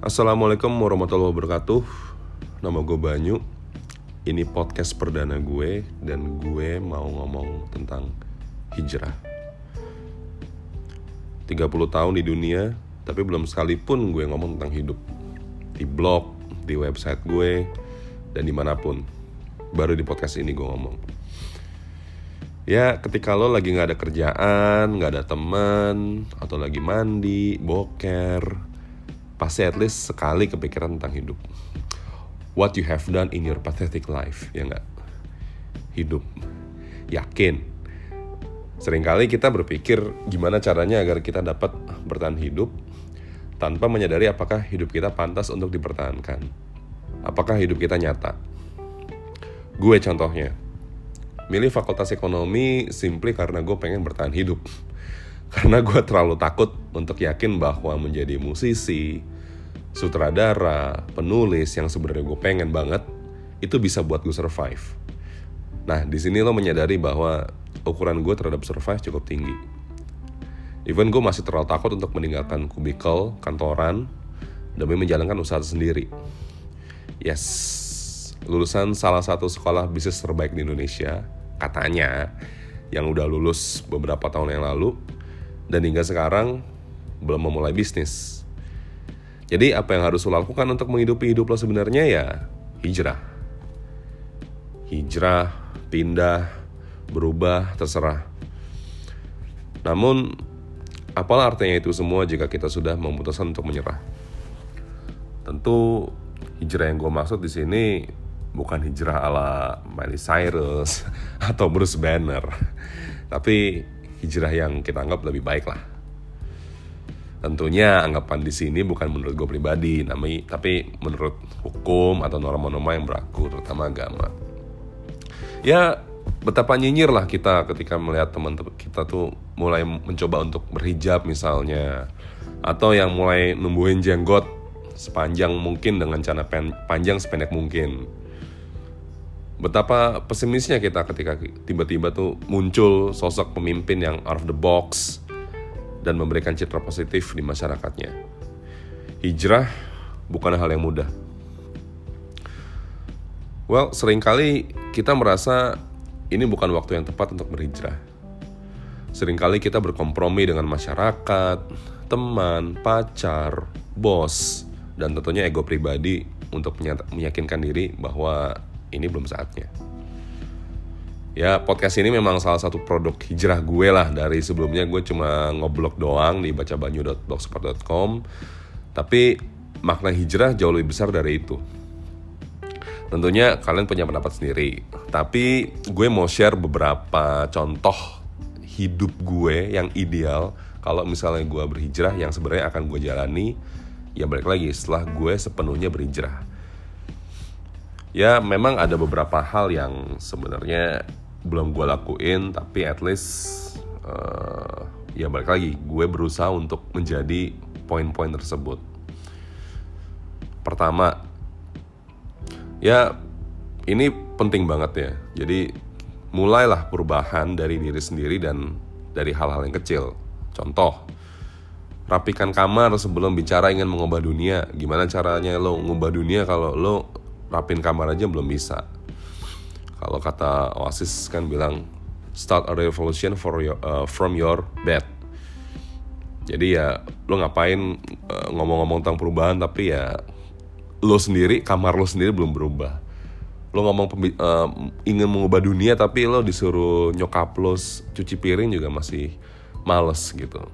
Assalamualaikum warahmatullahi wabarakatuh. Nama gue Banyu. Ini podcast perdana gue Dan gue mau ngomong tentang hijrah. 30 tahun di dunia Tapi belum sekalipun gue ngomong tentang hidup. Di blog, di website gue Dan di mana pun. Baru di podcast ini gue ngomong. Ya ketika lo lagi gak ada kerjaan, gak ada teman Atau lagi mandi, boker pasti at least sekali kepikiran tentang hidup. What you have done in your pathetic life, ya nggak? Hidup. Yakin. Seringkali kita berpikir gimana caranya agar kita dapat bertahan hidup tanpa menyadari apakah hidup kita pantas untuk dipertahankan. Apakah hidup kita nyata? Gue contohnya. Milih fakultas ekonomi simply karena gue pengen bertahan hidup karena gue terlalu takut untuk yakin bahwa menjadi musisi, sutradara, penulis yang sebenarnya gue pengen banget itu bisa buat gue survive. Nah di sini lo menyadari bahwa ukuran gue terhadap survive cukup tinggi. Even gue masih terlalu takut untuk meninggalkan kubikel, kantoran, demi menjalankan usaha sendiri. Yes, lulusan salah satu sekolah bisnis terbaik di Indonesia, katanya, yang udah lulus beberapa tahun yang lalu, dan hingga sekarang belum memulai bisnis. Jadi apa yang harus lo lakukan untuk menghidupi hidup lo sebenarnya ya hijrah. Hijrah, pindah, berubah, terserah. Namun, apalah artinya itu semua jika kita sudah memutuskan untuk menyerah? Tentu hijrah yang gue maksud di sini bukan hijrah ala Miley Cyrus atau Bruce Banner, tapi hijrah yang kita anggap lebih baik lah. Tentunya anggapan di sini bukan menurut gue pribadi, namanya, tapi menurut hukum atau norma-norma yang berlaku, terutama agama. Ya, betapa nyinyir lah kita ketika melihat teman-teman kita tuh mulai mencoba untuk berhijab misalnya, atau yang mulai numbuhin jenggot sepanjang mungkin dengan cara panjang sependek mungkin betapa pesimisnya kita ketika tiba-tiba tuh muncul sosok pemimpin yang out of the box dan memberikan citra positif di masyarakatnya. Hijrah bukan hal yang mudah. Well, sering kali kita merasa ini bukan waktu yang tepat untuk berhijrah. Seringkali kita berkompromi dengan masyarakat, teman, pacar, bos, dan tentunya ego pribadi untuk meyakinkan diri bahwa ini belum saatnya. Ya podcast ini memang salah satu produk hijrah gue lah. Dari sebelumnya gue cuma ngoblok doang di bacabanyu.blogspot.com tapi makna hijrah jauh lebih besar dari itu. Tentunya kalian punya pendapat sendiri, tapi gue mau share beberapa contoh hidup gue yang ideal. Kalau misalnya gue berhijrah yang sebenarnya akan gue jalani ya balik lagi setelah gue sepenuhnya berhijrah ya memang ada beberapa hal yang sebenarnya belum gue lakuin tapi at least uh, ya balik lagi gue berusaha untuk menjadi poin-poin tersebut. Pertama ya ini penting banget ya. Jadi mulailah perubahan dari diri sendiri dan dari hal-hal yang kecil. Contoh rapikan kamar sebelum bicara ingin mengubah dunia. Gimana caranya lo mengubah dunia kalau lo rapin kamar aja belum bisa. Kalau kata Oasis kan bilang start a revolution for your, uh, from your bed. Jadi ya lo ngapain uh, ngomong-ngomong tentang perubahan tapi ya lo sendiri kamar lo sendiri belum berubah. Lo ngomong uh, ingin mengubah dunia tapi lo disuruh nyokap lo cuci piring juga masih males gitu.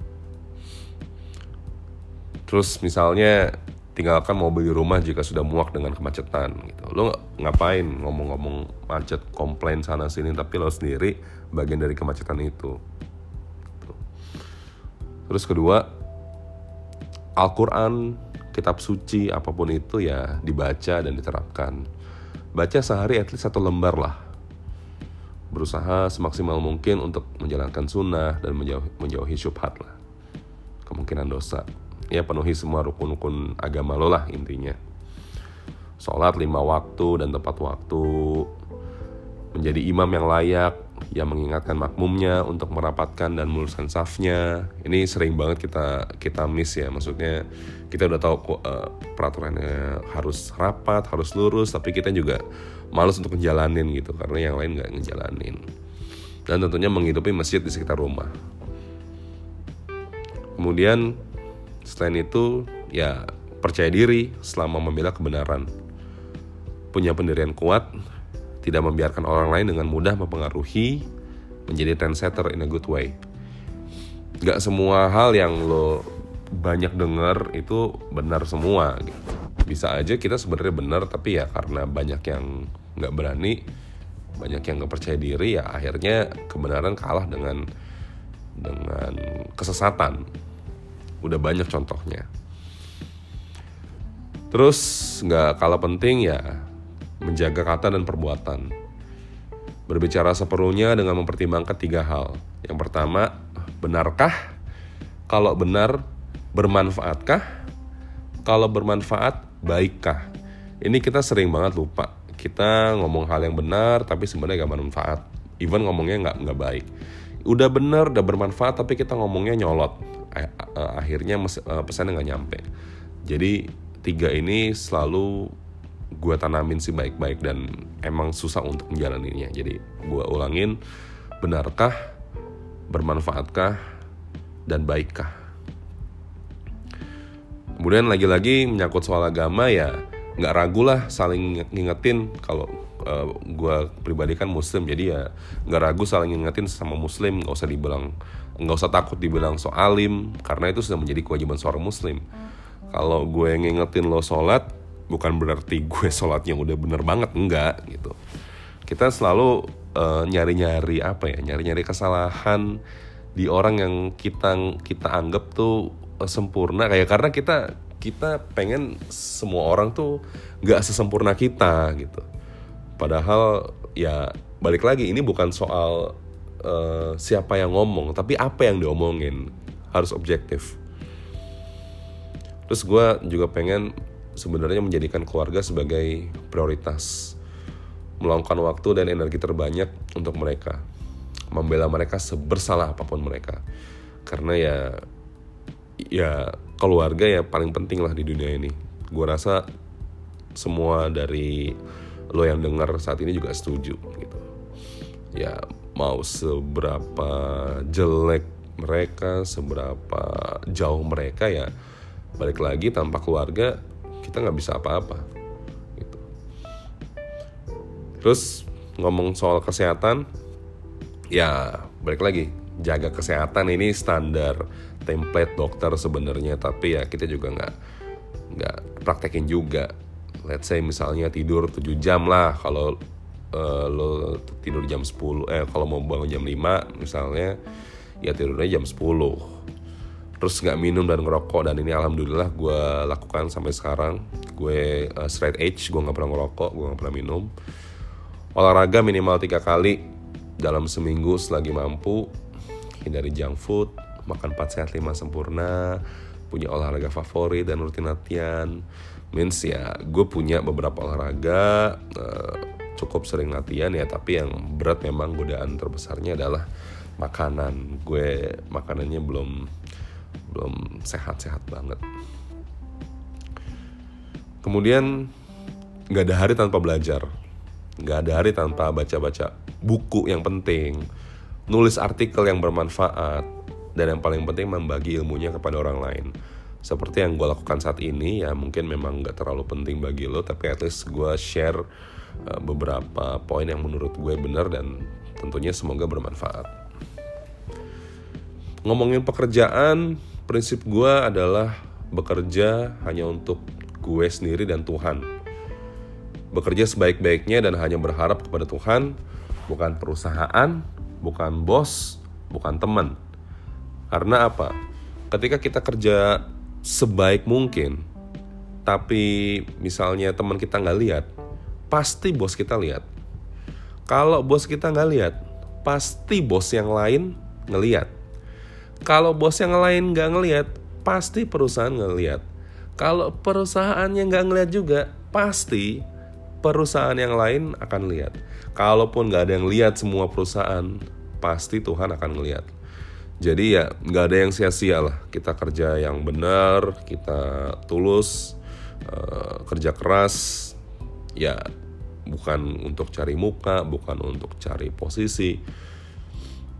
Terus misalnya tinggalkan mobil di rumah jika sudah muak dengan kemacetan gitu. Lo ngapain ngomong-ngomong macet, komplain sana sini tapi lo sendiri bagian dari kemacetan itu. Terus kedua, Al-Qur'an, kitab suci apa pun itu ya dibaca dan diterapkan. Baca sehari at least satu lembar lah. Berusaha semaksimal mungkin untuk menjalankan sunnah dan menjauhi, menjauhi syubhat lah. Kemungkinan dosa ya penuhi semua rukun-rukun agama lo lah intinya sholat lima waktu dan tepat waktu menjadi imam yang layak yang mengingatkan makmumnya untuk merapatkan dan meluruskan safnya. Ini sering banget kita kita miss ya. Maksudnya kita udah tahu kok uh, peraturannya harus rapat, harus lurus, tapi kita juga males untuk ngejalanin gitu karena yang lain nggak ngejalanin. Dan tentunya menghidupi masjid di sekitar rumah. Kemudian selain itu ya percaya diri selama membela kebenaran. Punya pendirian kuat, tidak membiarkan orang lain dengan mudah mempengaruhi menjadi trendsetter in a good way. Gak semua hal yang lo banyak denger itu benar semua. Gitu. Bisa aja kita sebenarnya benar tapi ya karena banyak yang nggak berani, banyak yang nggak percaya diri ya akhirnya kebenaran kalah dengan dengan kesesatan. Udah banyak contohnya. Terus nggak kalah penting ya menjaga kata dan perbuatan. Berbicara seperlunya dengan mempertimbangkan tiga hal. Yang pertama, benarkah? Kalau benar, bermanfaatkah? Kalau bermanfaat, baikkah? Ini kita sering banget lupa. Kita ngomong hal yang benar, tapi sebenarnya gak bermanfaat. Even ngomongnya nggak nggak baik. Udah benar, udah bermanfaat, tapi kita ngomongnya nyolot. Akhirnya eh, pesannya nggak nyampe. Jadi tiga ini selalu gue tanamin sih baik-baik dan emang susah untuk menjalaninya jadi gue ulangin benarkah bermanfaatkah dan baikkah kemudian lagi-lagi menyangkut soal agama ya nggak ragu lah saling ngingetin kalau uh, gue pribadi kan muslim jadi ya nggak ragu saling ngingetin sama muslim nggak usah dibilang nggak usah takut dibilang soalim karena itu sudah menjadi kewajiban seorang muslim. Kalau gue ngingetin lo sholat bukan berarti gue sholatnya udah bener banget enggak gitu. Kita selalu uh, nyari-nyari apa ya nyari-nyari kesalahan di orang yang kita kita anggap tuh uh, sempurna. Kayak karena kita kita pengen semua orang tuh nggak sesempurna kita gitu padahal ya balik lagi ini bukan soal uh, siapa yang ngomong tapi apa yang diomongin harus objektif. Terus gue juga pengen sebenarnya menjadikan keluarga sebagai prioritas meluangkan waktu dan energi terbanyak untuk mereka membela mereka sebersalah apa pun mereka. Karena ya ya keluarga ya paling penting lah di dunia ini. Gue rasa semua dari lo yang dengar saat ini juga setuju gitu ya mau seberapa jelek mereka seberapa jauh mereka ya balik lagi tanpa keluarga kita nggak bisa apa-apa gitu. terus ngomong soal kesehatan ya balik lagi jaga kesehatan ini standar template dokter sebenarnya tapi ya kita juga nggak nggak praktekin juga let's say misalnya tidur 7 jam lah kalau uh, lo tidur jam 10 eh kalau mau bangun jam 5 misalnya ya tidurnya jam 10 terus nggak minum dan ngerokok dan ini alhamdulillah gue lakukan sampai sekarang. Gue uh, straight edge gue nggak pernah ngerokok gue nggak pernah minum. Olahraga minimal tiga kali dalam seminggu selagi mampu. Hindari junk food makan 4 sehat 5 sempurna punya olahraga favorit dan rutin latihan. Means ya gue punya beberapa olahraga uh, cukup sering latihan ya tapi yang berat memang godaan terbesarnya adalah makanan. Gue makanannya belum belum sehat-sehat banget. Kemudian nggak ada hari tanpa belajar. Nggak ada hari tanpa baca-baca buku yang penting. Nulis artikel yang bermanfaat dan yang paling penting membagi ilmunya kepada orang lain seperti yang gue lakukan saat ini ya mungkin memang nggak terlalu penting bagi lo tapi at least gue share uh, beberapa poin yang menurut gue benar dan tentunya semoga bermanfaat ngomongin pekerjaan prinsip gue adalah bekerja hanya untuk gue sendiri dan Tuhan. Bekerja sebaik-baiknya dan hanya berharap kepada Tuhan, bukan perusahaan, bukan bos, bukan teman. Karena apa? Ketika kita kerja sebaik mungkin, tapi misalnya teman kita nggak lihat, pasti bos kita lihat. Kalau bos kita nggak lihat, pasti bos yang lain ngeliat. Kalau bos yang lain nggak ngelihat, pasti perusahaan ngelihat. Kalau perusahaannya nggak ngelihat juga, pasti perusahaan yang lain akan lihat. Kalaupun nggak ada yang lihat semua perusahaan, pasti Tuhan akan ngelihat. Jadi ya nggak ada yang sia-sia lah. Kita kerja yang benar, kita tulus, uh, kerja keras, ya bukan untuk cari muka, bukan untuk cari posisi.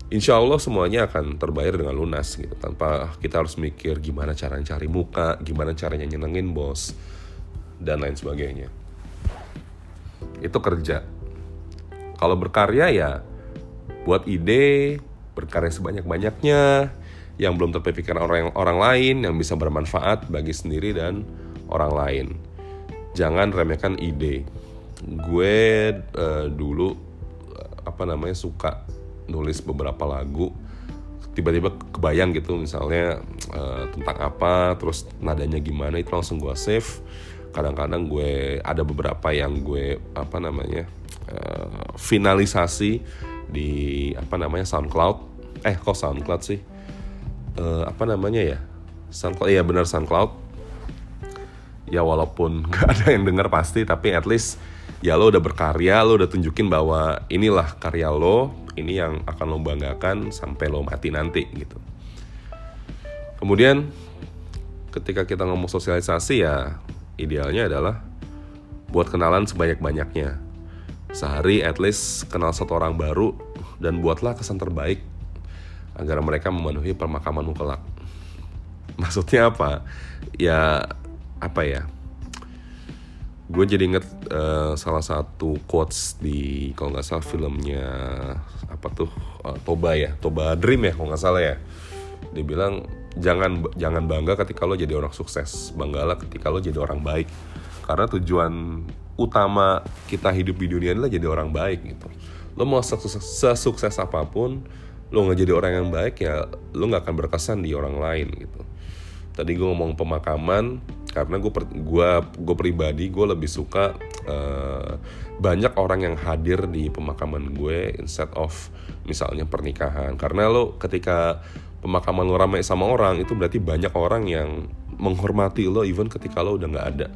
Insya Allah semuanya akan terbayar dengan lunas gitu tanpa kita harus mikir gimana cara cari muka, gimana caranya nyenengin bos dan lain sebagainya. Itu kerja. Kalau berkarya ya buat ide, berkarya sebanyak-banyaknya yang belum terpikirkan orang orang lain yang bisa bermanfaat bagi sendiri dan orang lain. Jangan remehkan ide. Gue uh, dulu apa namanya suka nulis beberapa lagu tiba-tiba kebayang gitu misalnya uh, tentang apa terus nadanya gimana itu langsung gue save kadang-kadang gue ada beberapa yang gue apa namanya uh, finalisasi di apa namanya SoundCloud eh kok SoundCloud sih? Uh, apa namanya ya? SoundCloud iya benar SoundCloud. Ya walaupun gak ada yang dengar pasti tapi at least ya lo udah berkarya lo udah tunjukin bahwa inilah karya lo ini yang akan lo banggakan sampai lo mati nanti gitu. Kemudian ketika kita ngomong sosialisasi ya idealnya adalah buat kenalan sebanyak-banyaknya. Sehari at least kenal satu orang baru dan buatlah kesan terbaik agar mereka memenuhi permakamanmu kelak. Maksudnya apa? Ya apa ya? Gue jadi inget uh, salah satu quotes di kalau nggak salah filmnya apa tuh uh, Toba ya, Toba Dream ya kalau nggak salah ya. Dia bilang jangan jangan bangga ketika lo jadi orang sukses banggalah ketika lo jadi orang baik karena tujuan utama kita hidup di dunia adalah jadi orang baik gitu lo mau sesukses apa pun lo nggak jadi orang yang baik ya lo nggak akan berkesan di orang lain gitu. Tadi gue ngomong pemakaman karena gue gue gue pribadi gue lebih suka uh, banyak orang yang hadir di pemakaman gue instead of misalnya pernikahan. Karena lo ketika pemakaman lo ramai sama orang itu berarti banyak orang yang menghormati lo even ketika lo udah nggak ada.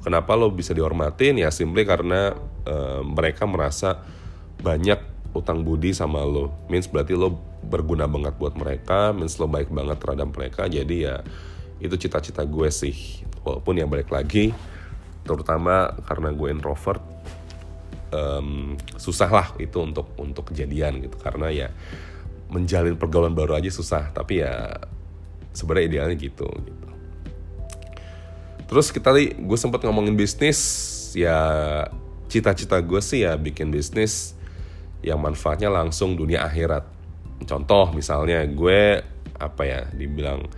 Kenapa lo bisa dihormatin? Ya simply karena uh, mereka merasa banyak utang budi sama lo. Means berarti lo berguna banget buat mereka means lo baik banget terhadap mereka. Jadi ya itu cita-cita gue sih. Walaupun ya balik lagi terutama karena gue introvert um, susah lah itu untuk untuk kejadian gitu. Karena ya menjalin pergaulan baru aja susah. Tapi ya sebenarnya idealnya gitu gitu. Terus kita tadi gue sempat ngomongin bisnis. Ya cita-cita gue sih ya bikin bisnis yang manfaatnya langsung dunia akhirat. Contoh misalnya gue apa ya dibilang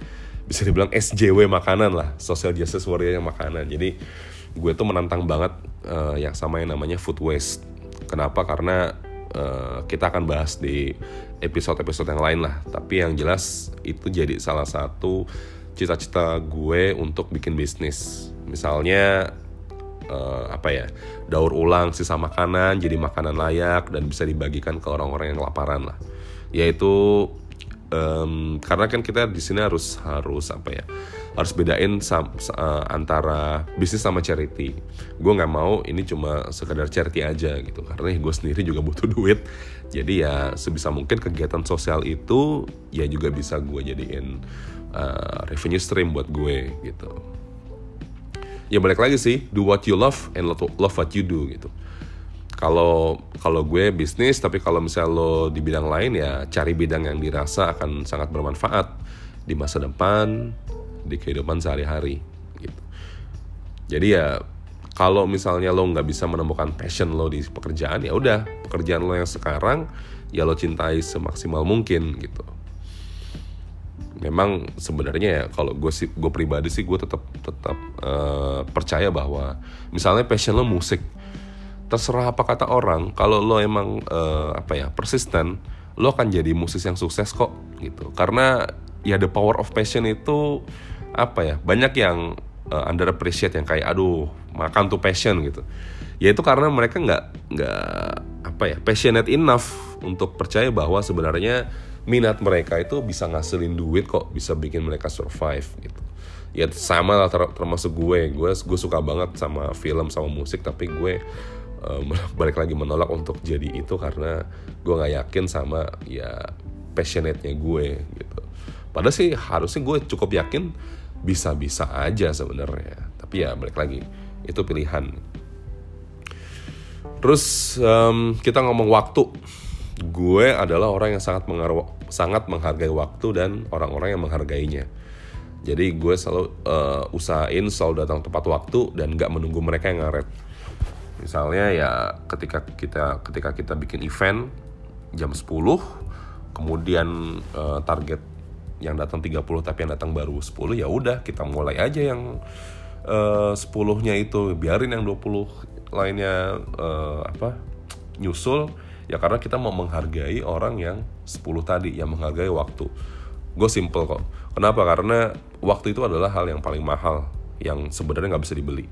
bisa dibilang SJW makanan lah social justice warrior yang makanan. Jadi gue tuh menantang banget uh, yang sama yang namanya food waste. Kenapa? Karena uh, kita akan bahas di episode-episode yang lain lah. Tapi yang jelas itu jadi salah satu cita-cita gue untuk bikin bisnis. Misalnya uh, apa ya daur ulang sisa makanan jadi makanan layak dan bisa dibagikan ke orang-orang yang kelaparan lah yaitu um, karena kan kita di sini harus harus apa ya harus bedain sam, uh, antara bisnis sama charity. Gue nggak mau ini cuma sekedar charity aja gitu karena gue sendiri juga butuh duit. Jadi ya sebisa mungkin kegiatan sosial itu ya juga bisa gue jadiin uh, revenue stream buat gue gitu. Ya balik lagi sih, do what you love and love what you do gitu. Kalau kalau gue bisnis, tapi kalau misalnya lo di bidang lain ya cari bidang yang dirasa akan sangat bermanfaat di masa depan di kehidupan sehari-hari gitu. Jadi ya kalau misalnya lo nggak bisa menemukan passion lo di pekerjaan ya udah pekerjaan lo yang sekarang ya lo cintai semaksimal mungkin gitu. Memang sebenarnya ya kalau gue sih gue pribadi sih gue tetap tetap uh, percaya bahwa misalnya passion lo musik terserah apa kata orang kalau lo emang uh, apa ya persisten lo akan jadi musisi yang sukses kok gitu. Karena ya the power of passion itu apa ya banyak yang uh, under appreciate yang kayak aduh makan tuh passion gitu. Ya itu karena mereka nggak nggak apa ya passionate enough untuk percaya bahwa sebenarnya minat mereka itu bisa ngasilin duit kok bisa bikin mereka survive gitu. Ya sama lah ter- termasuk gue. Gue gue suka banget sama film sama musik tapi gue uh, balik lagi menolak untuk jadi itu karena gue nggak yakin sama ya passionate-nya gue gitu. Padahal sih harusnya gue cukup yakin bisa-bisa aja sebenarnya. Tapi ya balik lagi itu pilihan. Terus um, kita ngomong waktu. Gue adalah orang yang sangat mengaruh, sangat menghargai waktu dan orang-orang yang menghargainya. Jadi gue selalu uh, usahain selalu datang tepat waktu dan gak menunggu mereka yang ngaret. Misalnya ya ketika kita ketika kita bikin event jam 10, kemudian uh, target yang datang 30 tapi yang datang baru 10 ya udah kita mulai aja yang uh, 10-nya itu biarin yang 20 lainnya uh, apa nyusul ya karena kita mau menghargai orang yang 10 tadi yang menghargai waktu. Gue simple kok. Kenapa? Karena waktu itu adalah hal yang paling mahal yang sebenarnya nggak bisa dibeli.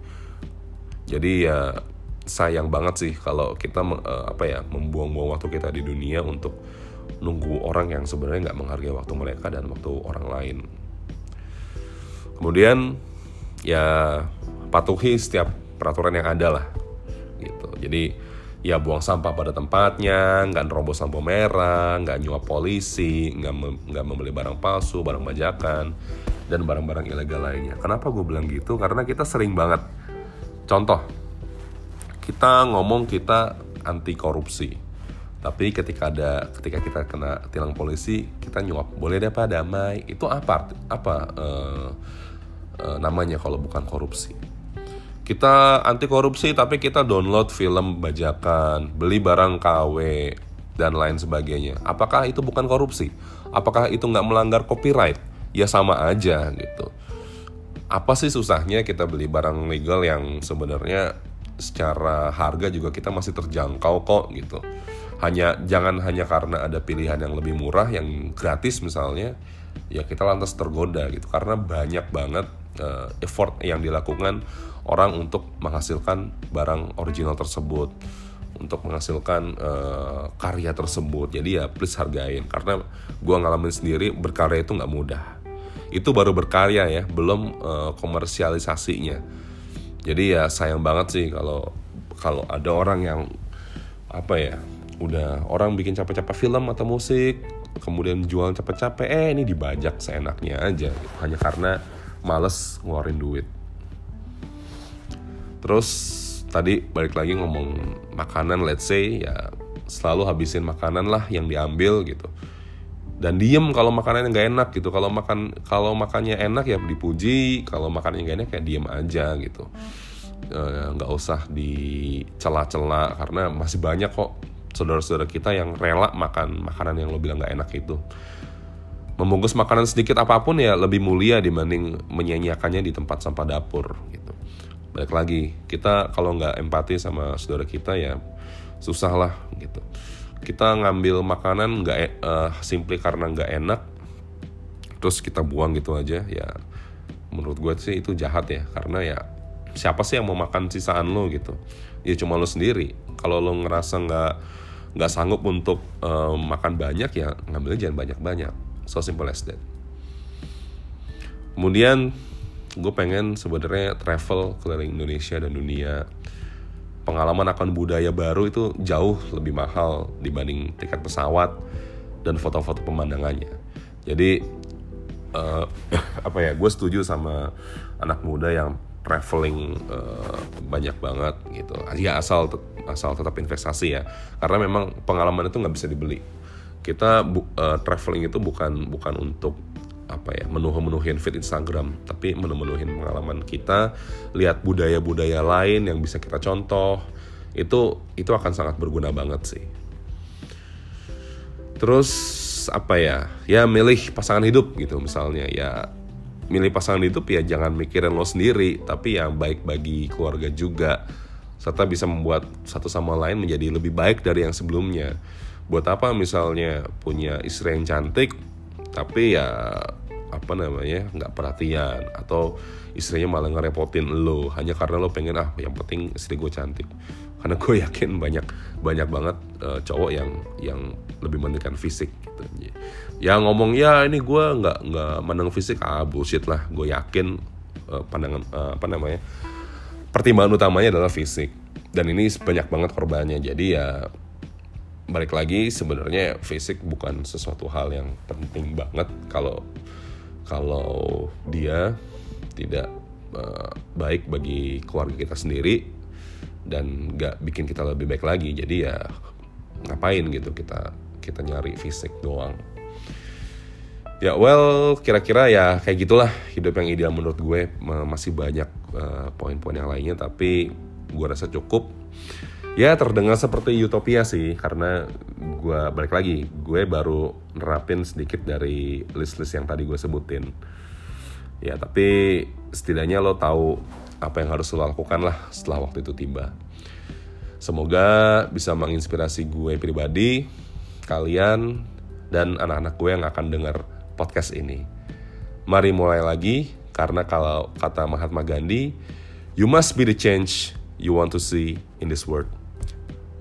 Jadi ya sayang banget sih kalau kita uh, apa ya membuang-buang waktu kita di dunia untuk nunggu orang yang sebenarnya nggak menghargai waktu mereka dan waktu orang lain. Kemudian ya patuhi setiap peraturan yang ada lah gitu. Jadi ya buang sampah pada tempatnya, nggak nerobos lampu merah, nggak nyuap polisi, nggak nggak membeli barang palsu, barang bajakan, dan barang-barang ilegal lainnya. Kenapa gue bilang gitu? Karena kita sering banget. Contoh, kita ngomong kita anti korupsi, tapi ketika ada ketika kita kena tilang polisi, kita nyuap. Boleh deh pak damai. Itu apa? Apa uh, namanya kalau bukan korupsi? Kita anti korupsi tapi kita download film bajakan, beli barang KW dan lain sebagainya. Apakah itu bukan korupsi? Apakah itu nggak melanggar copyright? Ya sama aja gitu. Apa sih susahnya kita beli barang legal yang sebenarnya secara harga juga kita masih terjangkau kok gitu. Hanya jangan hanya karena ada pilihan yang lebih murah yang gratis misalnya, ya kita lantas tergoda gitu karena banyak banget uh, effort yang dilakukan orang untuk menghasilkan barang original tersebut untuk menghasilkan uh, karya tersebut. Jadi ya please hargain. Karena gue ngalamin sendiri berkarya itu nggak mudah. Itu baru berkarya ya belum uh, komersialisasinya. Jadi ya sayang banget sih kalau kalau ada orang yang apa ya udah orang bikin capek-capek film atau musik kemudian jual capek-capek eh ini dibajak seenaknya aja. Hanya karena males ngeluarin duit terus tadi balik lagi ngomong makanan let's say ya selalu habisin makanan lah yang diambil gitu. Dan diem kalau makanannya nggak enak gitu. Kalau makan kalau makannya enak ya dipuji kalau makannya nggak enak ya diem aja gitu. Nggak e, usah dicela-cela karena masih banyak kok saudara-saudara kita yang rela makan makanan yang lo bilang nggak enak itu. Membungkus makanan sedikit apa pun ya lebih mulia dibanding menyanyiakannya di tempat sampah dapur gitu. Balik lagi, kita kalau nggak empati sama saudara kita ya susah lah gitu. Kita ngambil makanan nggak uh, simply karena nggak enak, terus kita buang gitu aja ya. Menurut gue sih itu jahat ya, karena ya siapa sih yang mau makan sisaan lo gitu? Ya cuma lo sendiri. Kalau lo ngerasa nggak nggak sanggup untuk uh, makan banyak ya ngambilnya jangan banyak-banyak so simple as that kemudian gue pengen sebenarnya travel keliling Indonesia dan dunia. Pengalaman akan budaya baru itu jauh lebih mahal dibanding tiket pesawat dan foto-foto pemandangannya. Jadi uh, apa ya gue setuju sama anak muda yang traveling uh, banyak banget gitu. Ya asal asal tetap investasi ya. Karena memang pengalaman itu nggak bisa dibeli. Kita uh, traveling itu bukan bukan untuk apa ya menuh-menuhin fit Instagram tapi menuh-menuhin pengalaman kita lihat budaya-budaya lain yang bisa kita contoh itu itu akan sangat berguna banget sih. Terus apa ya ya milih pasangan hidup gitu misalnya ya milih pasangan hidup ya jangan mikirin lo sendiri tapi yang baik bagi keluarga juga serta bisa membuat satu sama lain menjadi lebih baik dari yang sebelumnya. Buat apa misalnya punya istri yang cantik tapi ya apa namanya nggak perhatian atau istrinya malah ngerepotin lo. Hanya karena lo pengen ah yang penting istri gue cantik. Karena gue yakin banyak banyak banget uh, cowok yang yang lebih mementingkan fisik gitu. Ya ngomong ya ini gue nggak nggak menang fisik. Ah bullshit lah. Gue yakin uh, pandangan uh, apa namanya pertimbangan utamanya adalah fisik. Dan ini banyak banget korbannya. Jadi ya balik lagi sebenarnya fisik bukan sesuatu hal yang penting banget kalau kalau dia tidak uh, baik bagi keluarga kita sendiri dan nggak bikin kita lebih baik lagi jadi ya ngapain gitu kita kita nyari fisik doang. Ya well kira-kira ya kayak gitulah hidup yang ideal menurut gue. Masih banyak uh, poin-poin yang lainnya tapi gue rasa cukup ya terdengar seperti utopia sih karena gue balik lagi gue baru nerapin sedikit dari list-list yang tadi gue sebutin. Ya tapi setidaknya lo tahu apa yang harus lo lakukan lah setelah waktu itu tiba. Semoga bisa menginspirasi gue pribadi kalian dan anak-anak gue yang akan dengar podcast ini. Mari mulai lagi karena kalau kata Mahatma Gandhi you must be the change you want to see in this world